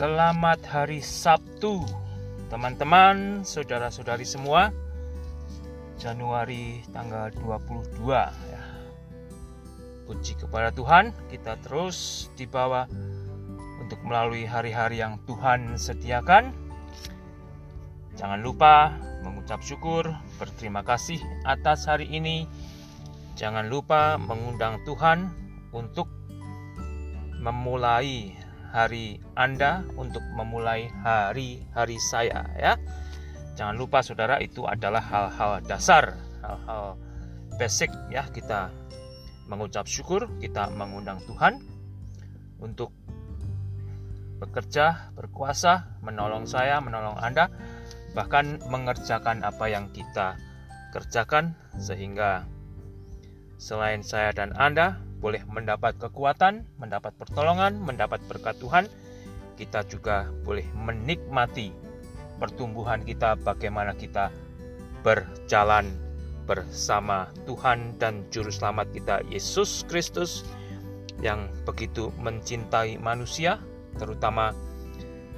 Selamat hari Sabtu, teman-teman, saudara-saudari semua. Januari tanggal 22 ya. Puji kepada Tuhan, kita terus dibawa untuk melalui hari-hari yang Tuhan sediakan. Jangan lupa mengucap syukur, berterima kasih atas hari ini. Jangan lupa mengundang Tuhan untuk memulai hari Anda untuk memulai hari-hari saya ya. Jangan lupa saudara itu adalah hal-hal dasar, hal-hal basic ya kita mengucap syukur, kita mengundang Tuhan untuk bekerja, berkuasa, menolong saya, menolong Anda, bahkan mengerjakan apa yang kita kerjakan sehingga selain saya dan Anda boleh mendapat kekuatan, mendapat pertolongan, mendapat berkat Tuhan, kita juga boleh menikmati pertumbuhan kita bagaimana kita berjalan bersama Tuhan dan juru selamat kita Yesus Kristus yang begitu mencintai manusia, terutama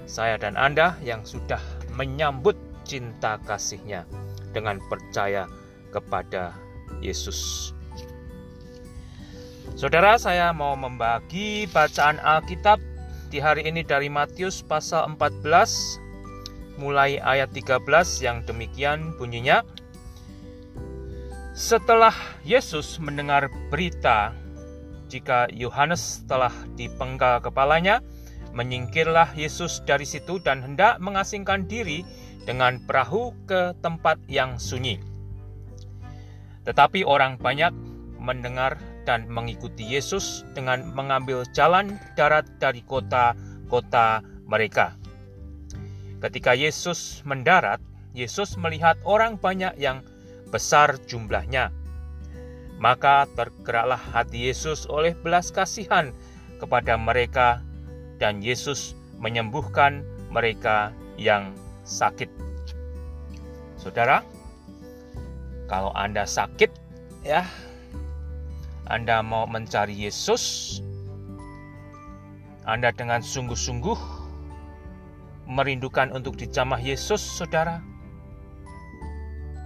saya dan Anda yang sudah menyambut cinta kasihnya dengan percaya kepada Yesus. Saudara, saya mau membagi bacaan Alkitab di hari ini dari Matius pasal 14 mulai ayat 13 yang demikian bunyinya. Setelah Yesus mendengar berita jika Yohanes telah dipenggal kepalanya, menyingkirlah Yesus dari situ dan hendak mengasingkan diri dengan perahu ke tempat yang sunyi. Tetapi orang banyak mendengar dan mengikuti Yesus dengan mengambil jalan darat dari kota-kota mereka. Ketika Yesus mendarat, Yesus melihat orang banyak yang besar jumlahnya. Maka tergeraklah hati Yesus oleh belas kasihan kepada mereka dan Yesus menyembuhkan mereka yang sakit. Saudara, kalau Anda sakit ya, anda mau mencari Yesus, Anda dengan sungguh-sungguh merindukan untuk dijamah Yesus, saudara.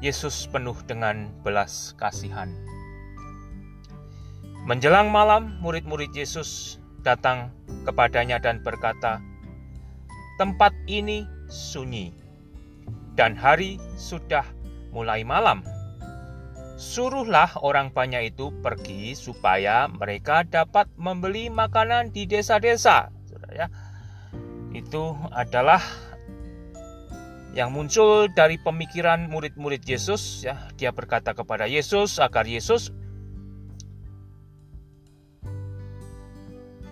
Yesus penuh dengan belas kasihan. Menjelang malam, murid-murid Yesus datang kepadanya dan berkata, "Tempat ini sunyi, dan hari sudah mulai malam." Suruhlah orang banyak itu pergi supaya mereka dapat membeli makanan di desa-desa. Ya. Itu adalah yang muncul dari pemikiran murid-murid Yesus ya. Dia berkata kepada Yesus agar Yesus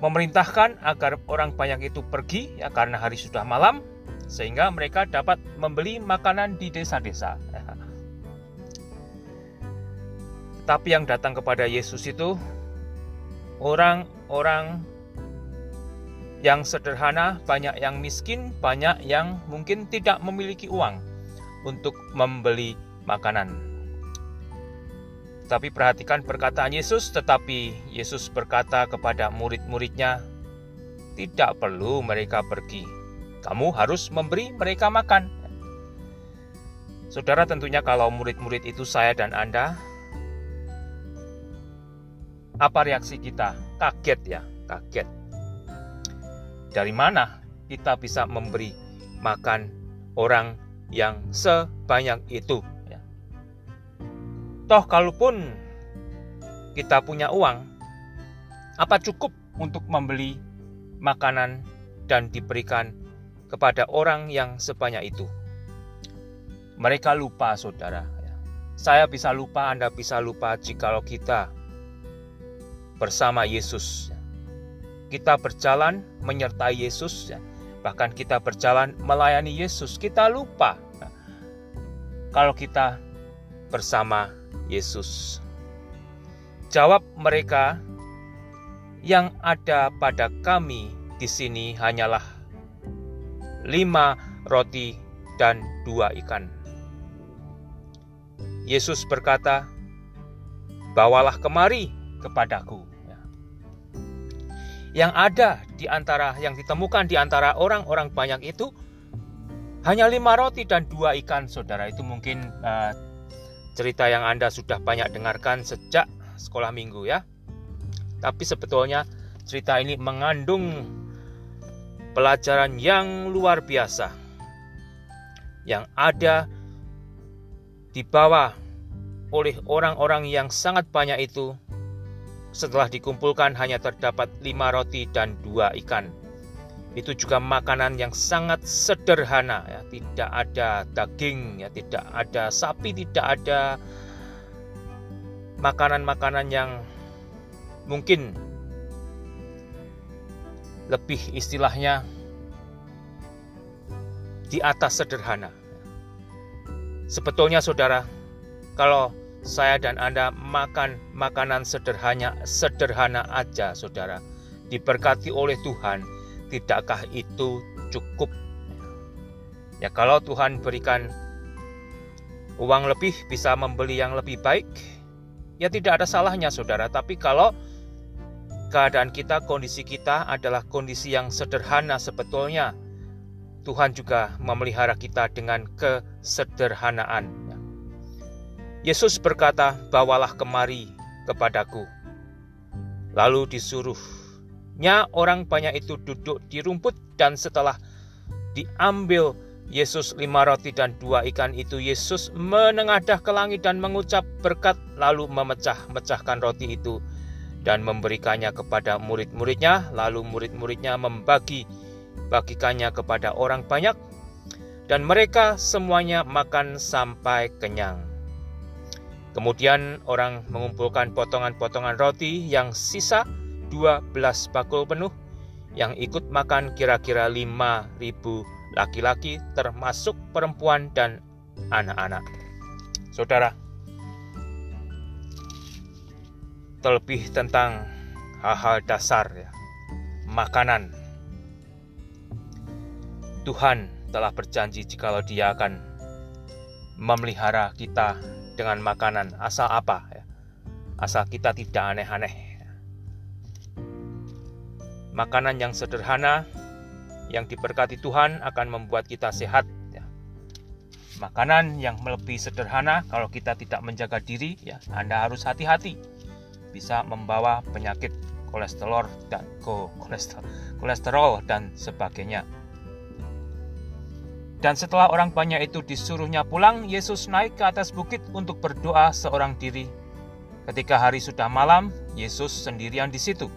memerintahkan agar orang banyak itu pergi ya karena hari sudah malam sehingga mereka dapat membeli makanan di desa-desa. Tapi yang datang kepada Yesus itu orang-orang yang sederhana, banyak yang miskin, banyak yang mungkin tidak memiliki uang untuk membeli makanan. Tapi perhatikan perkataan Yesus, tetapi Yesus berkata kepada murid-muridnya, tidak perlu mereka pergi. Kamu harus memberi mereka makan. Saudara tentunya kalau murid-murid itu saya dan Anda, apa reaksi kita? Kaget ya, kaget. Dari mana kita bisa memberi makan orang yang sebanyak itu? Ya. Toh kalaupun kita punya uang, apa cukup untuk membeli makanan dan diberikan kepada orang yang sebanyak itu? Mereka lupa, saudara. Ya. Saya bisa lupa, Anda bisa lupa jikalau kita bersama Yesus. Kita berjalan menyertai Yesus, bahkan kita berjalan melayani Yesus. Kita lupa kalau kita bersama Yesus. Jawab mereka, yang ada pada kami di sini hanyalah lima roti dan dua ikan. Yesus berkata, "Bawalah kemari kepadaku. Ya. yang ada di antara yang ditemukan di antara orang-orang banyak itu hanya lima roti dan dua ikan, saudara. Itu mungkin uh, cerita yang Anda sudah banyak dengarkan sejak sekolah minggu ya. Tapi sebetulnya cerita ini mengandung pelajaran yang luar biasa yang ada dibawa oleh orang-orang yang sangat banyak itu setelah dikumpulkan hanya terdapat lima roti dan dua ikan. Itu juga makanan yang sangat sederhana, ya. tidak ada daging, ya, tidak ada sapi, tidak ada makanan-makanan yang mungkin lebih istilahnya di atas sederhana. Sebetulnya saudara, kalau saya dan Anda makan makanan sederhana sederhana aja saudara. Diberkati oleh Tuhan tidakkah itu cukup? Ya kalau Tuhan berikan uang lebih bisa membeli yang lebih baik ya tidak ada salahnya saudara. Tapi kalau keadaan kita kondisi kita adalah kondisi yang sederhana sebetulnya Tuhan juga memelihara kita dengan kesederhanaan Yesus berkata, "Bawalah kemari kepadaku." Lalu disuruhnya orang banyak itu duduk di rumput dan setelah diambil Yesus lima roti dan dua ikan itu Yesus menengadah ke langit dan mengucap berkat lalu memecah-mecahkan roti itu dan memberikannya kepada murid-muridnya lalu murid-muridnya membagi bagikannya kepada orang banyak dan mereka semuanya makan sampai kenyang. Kemudian orang mengumpulkan potongan-potongan roti yang sisa 12 bakul penuh yang ikut makan kira-kira 5.000 laki-laki termasuk perempuan dan anak-anak. Saudara, terlebih tentang hal-hal dasar ya, makanan. Tuhan telah berjanji jikalau dia akan memelihara kita dengan makanan asal apa ya. Asal kita tidak aneh-aneh. Makanan yang sederhana yang diberkati Tuhan akan membuat kita sehat ya. Makanan yang lebih sederhana kalau kita tidak menjaga diri ya Anda harus hati-hati bisa membawa penyakit kolesterol dan kolesterol, kolesterol dan sebagainya. Dan setelah orang banyak itu disuruhnya pulang, Yesus naik ke atas bukit untuk berdoa seorang diri. Ketika hari sudah malam, Yesus sendirian di situ.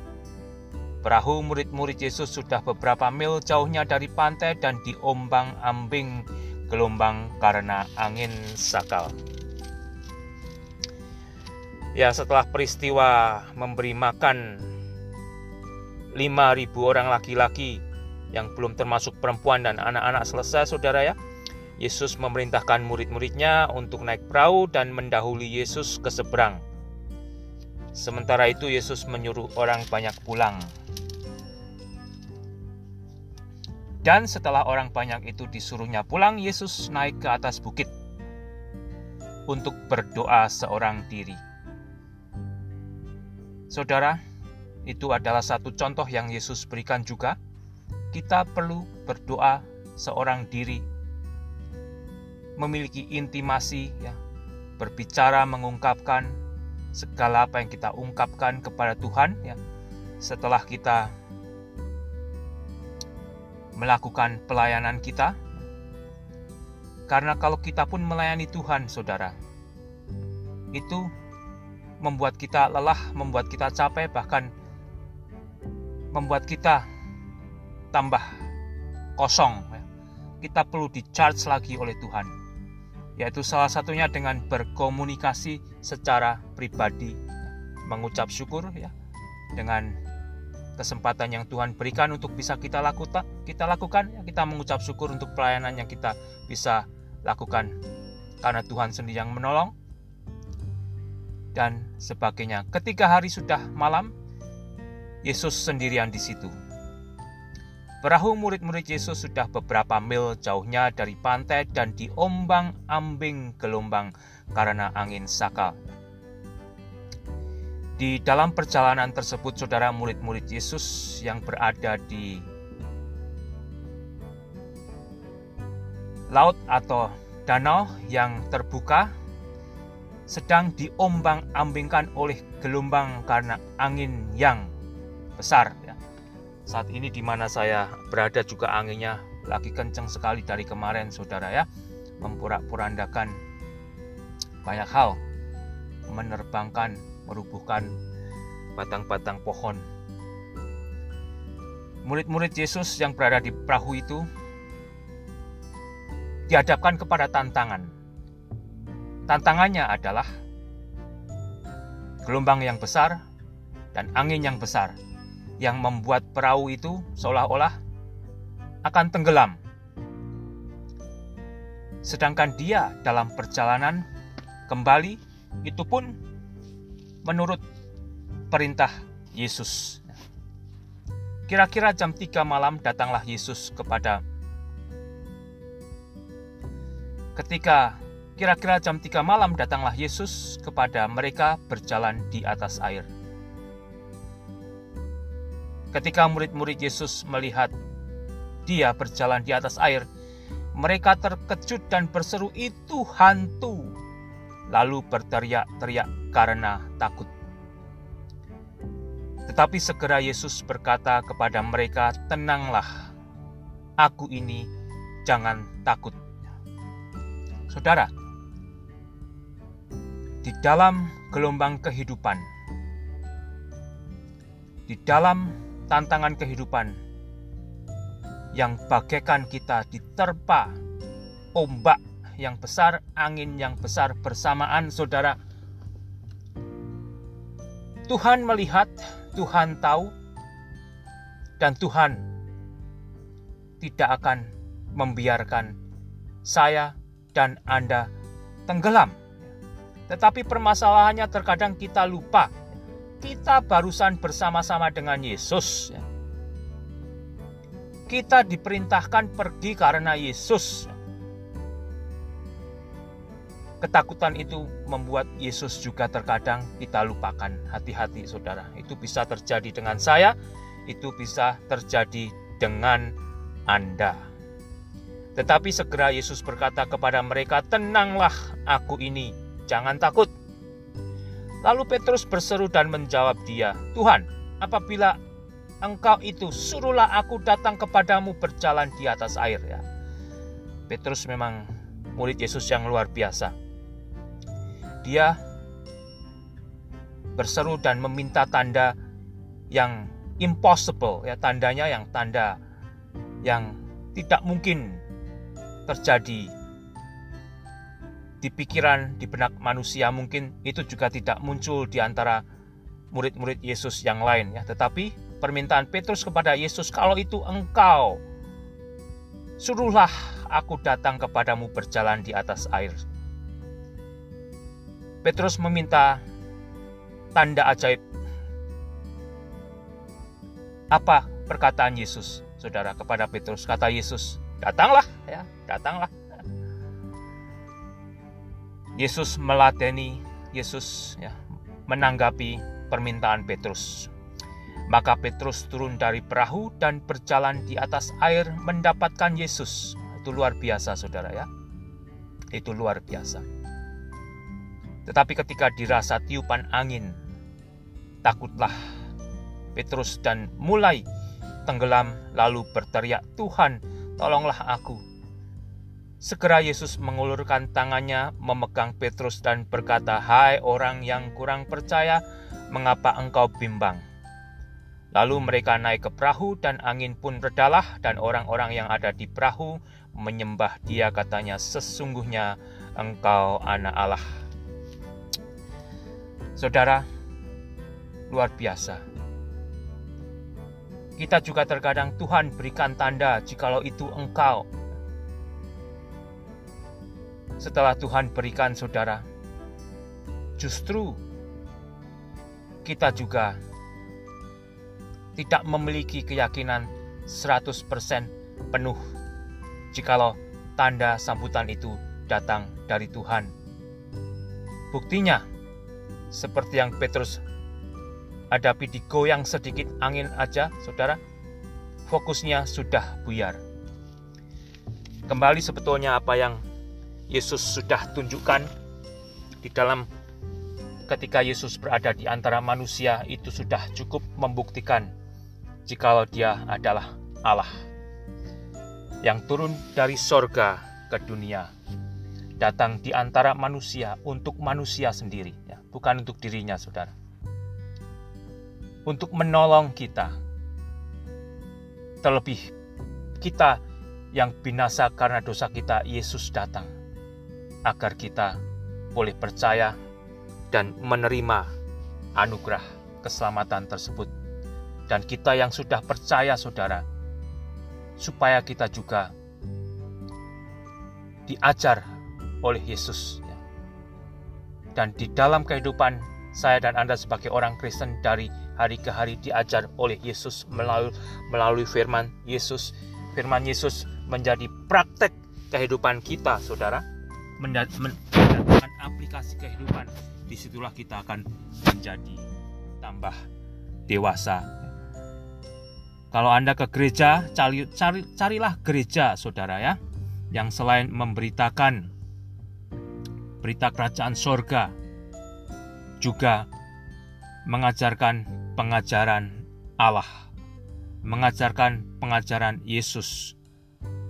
Perahu murid-murid Yesus sudah beberapa mil jauhnya dari pantai dan diombang-ambing gelombang karena angin sakal. Ya, setelah peristiwa memberi makan 5.000 orang laki-laki yang belum termasuk perempuan dan anak-anak selesai saudara ya. Yesus memerintahkan murid-muridnya untuk naik perahu dan mendahului Yesus ke seberang. Sementara itu Yesus menyuruh orang banyak pulang. Dan setelah orang banyak itu disuruhnya pulang, Yesus naik ke atas bukit untuk berdoa seorang diri. Saudara, itu adalah satu contoh yang Yesus berikan juga kita perlu berdoa seorang diri, memiliki intimasi, ya, berbicara, mengungkapkan segala apa yang kita ungkapkan kepada Tuhan, ya, setelah kita melakukan pelayanan kita. Karena kalau kita pun melayani Tuhan, saudara, itu membuat kita lelah, membuat kita capek, bahkan membuat kita tambah kosong. Ya. Kita perlu di-charge lagi oleh Tuhan. Yaitu salah satunya dengan berkomunikasi secara pribadi, mengucap syukur ya dengan kesempatan yang Tuhan berikan untuk bisa kita lakukan, kita lakukan, ya, kita mengucap syukur untuk pelayanan yang kita bisa lakukan karena Tuhan sendiri yang menolong dan sebagainya. Ketika hari sudah malam, Yesus sendirian di situ. Perahu murid-murid Yesus sudah beberapa mil jauhnya dari pantai dan diombang-ambing gelombang karena angin sakal. Di dalam perjalanan tersebut, saudara murid-murid Yesus yang berada di laut atau danau yang terbuka sedang diombang-ambingkan oleh gelombang karena angin yang besar. Saat ini di mana saya berada juga anginnya lagi kencang sekali dari kemarin, saudara ya, memporak-porandakan banyak hal, menerbangkan merubuhkan batang-batang pohon. Murid-murid Yesus yang berada di perahu itu dihadapkan kepada tantangan. Tantangannya adalah gelombang yang besar dan angin yang besar yang membuat perahu itu seolah-olah akan tenggelam. Sedangkan dia dalam perjalanan kembali itu pun menurut perintah Yesus. Kira-kira jam 3 malam datanglah Yesus kepada Ketika kira-kira jam 3 malam datanglah Yesus kepada mereka berjalan di atas air. Ketika murid-murid Yesus melihat dia berjalan di atas air, mereka terkejut dan berseru, "Itu hantu!" Lalu berteriak-teriak karena takut. Tetapi segera Yesus berkata kepada mereka, "Tenanglah, Aku ini, jangan takut." Saudara, di dalam gelombang kehidupan, di dalam tantangan kehidupan yang bagaikan kita diterpa ombak yang besar, angin yang besar bersamaan, saudara, Tuhan melihat, Tuhan tahu, dan Tuhan tidak akan membiarkan saya dan Anda tenggelam. Tetapi permasalahannya terkadang kita lupa. Kita barusan bersama-sama dengan Yesus. Kita diperintahkan pergi karena Yesus. Ketakutan itu membuat Yesus juga terkadang kita lupakan. Hati-hati saudara, itu bisa terjadi dengan saya, itu bisa terjadi dengan Anda. Tetapi segera Yesus berkata kepada mereka, "Tenanglah, aku ini, jangan takut." Lalu Petrus berseru dan menjawab dia, "Tuhan, apabila engkau itu, suruhlah aku datang kepadamu berjalan di atas air." Ya. Petrus memang murid Yesus yang luar biasa dia berseru dan meminta tanda yang impossible ya tandanya yang tanda yang tidak mungkin terjadi di pikiran di benak manusia mungkin itu juga tidak muncul di antara murid-murid Yesus yang lain ya tetapi permintaan Petrus kepada Yesus kalau itu engkau suruhlah aku datang kepadamu berjalan di atas air Petrus meminta tanda ajaib. Apa perkataan Yesus, saudara, kepada Petrus? Kata Yesus, datanglah, ya, datanglah. Yesus meladeni, Yesus ya, menanggapi permintaan Petrus. Maka Petrus turun dari perahu dan berjalan di atas air mendapatkan Yesus. Itu luar biasa, saudara ya. Itu luar biasa. Tetapi ketika dirasa tiupan angin, takutlah Petrus dan mulai tenggelam lalu berteriak, "Tuhan, tolonglah aku." Segera Yesus mengulurkan tangannya, memegang Petrus dan berkata, "Hai orang yang kurang percaya, mengapa engkau bimbang?" Lalu mereka naik ke perahu dan angin pun redalah dan orang-orang yang ada di perahu menyembah dia katanya, "Sesungguhnya engkau anak Allah." Saudara, luar biasa. Kita juga terkadang Tuhan berikan tanda jikalau itu engkau. Setelah Tuhan berikan saudara, justru kita juga tidak memiliki keyakinan 100% penuh jikalau tanda sambutan itu datang dari Tuhan. Buktinya, seperti yang Petrus hadapi digoyang sedikit angin aja, saudara, fokusnya sudah buyar. Kembali sebetulnya apa yang Yesus sudah tunjukkan di dalam ketika Yesus berada di antara manusia itu sudah cukup membuktikan jikalau dia adalah Allah yang turun dari sorga ke dunia datang di antara manusia untuk manusia sendiri, ya, bukan untuk dirinya, saudara. Untuk menolong kita, terlebih kita yang binasa karena dosa kita, Yesus datang agar kita boleh percaya dan menerima anugerah keselamatan tersebut. Dan kita yang sudah percaya, saudara, supaya kita juga diajar oleh Yesus. Dan di dalam kehidupan saya dan Anda sebagai orang Kristen dari hari ke hari diajar oleh Yesus melalui melalui firman Yesus. Firman Yesus menjadi praktek kehidupan kita, saudara. Mendatangkan aplikasi kehidupan. Di situlah kita akan menjadi tambah dewasa. Kalau Anda ke gereja, cari, cari, carilah gereja, saudara ya, yang selain memberitakan berita kerajaan sorga, juga mengajarkan pengajaran Allah, mengajarkan pengajaran Yesus.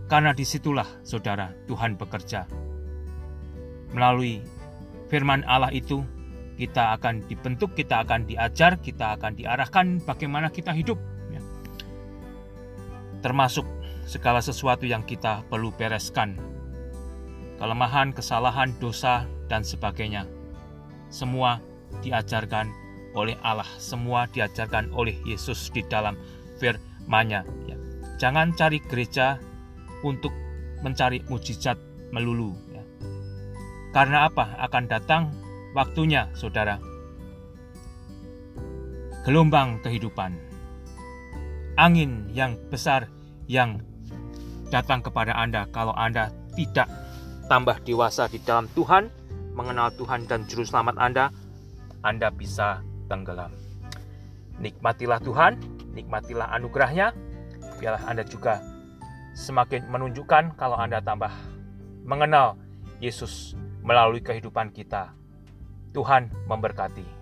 Karena di situlah, saudara, Tuhan bekerja. Melalui firman Allah itu, kita akan dibentuk, kita akan diajar, kita akan diarahkan bagaimana kita hidup. Ya. Termasuk segala sesuatu yang kita perlu bereskan kelemahan, kesalahan, dosa, dan sebagainya. Semua diajarkan oleh Allah, semua diajarkan oleh Yesus di dalam firman-Nya. Ya. Jangan cari gereja untuk mencari mujizat melulu. Karena apa? Akan datang waktunya, saudara. Gelombang kehidupan, angin yang besar yang datang kepada Anda kalau Anda tidak tambah dewasa di dalam Tuhan, mengenal Tuhan dan Juru Selamat Anda, Anda bisa tenggelam. Nikmatilah Tuhan, nikmatilah anugerahnya, biarlah Anda juga semakin menunjukkan kalau Anda tambah mengenal Yesus melalui kehidupan kita. Tuhan memberkati.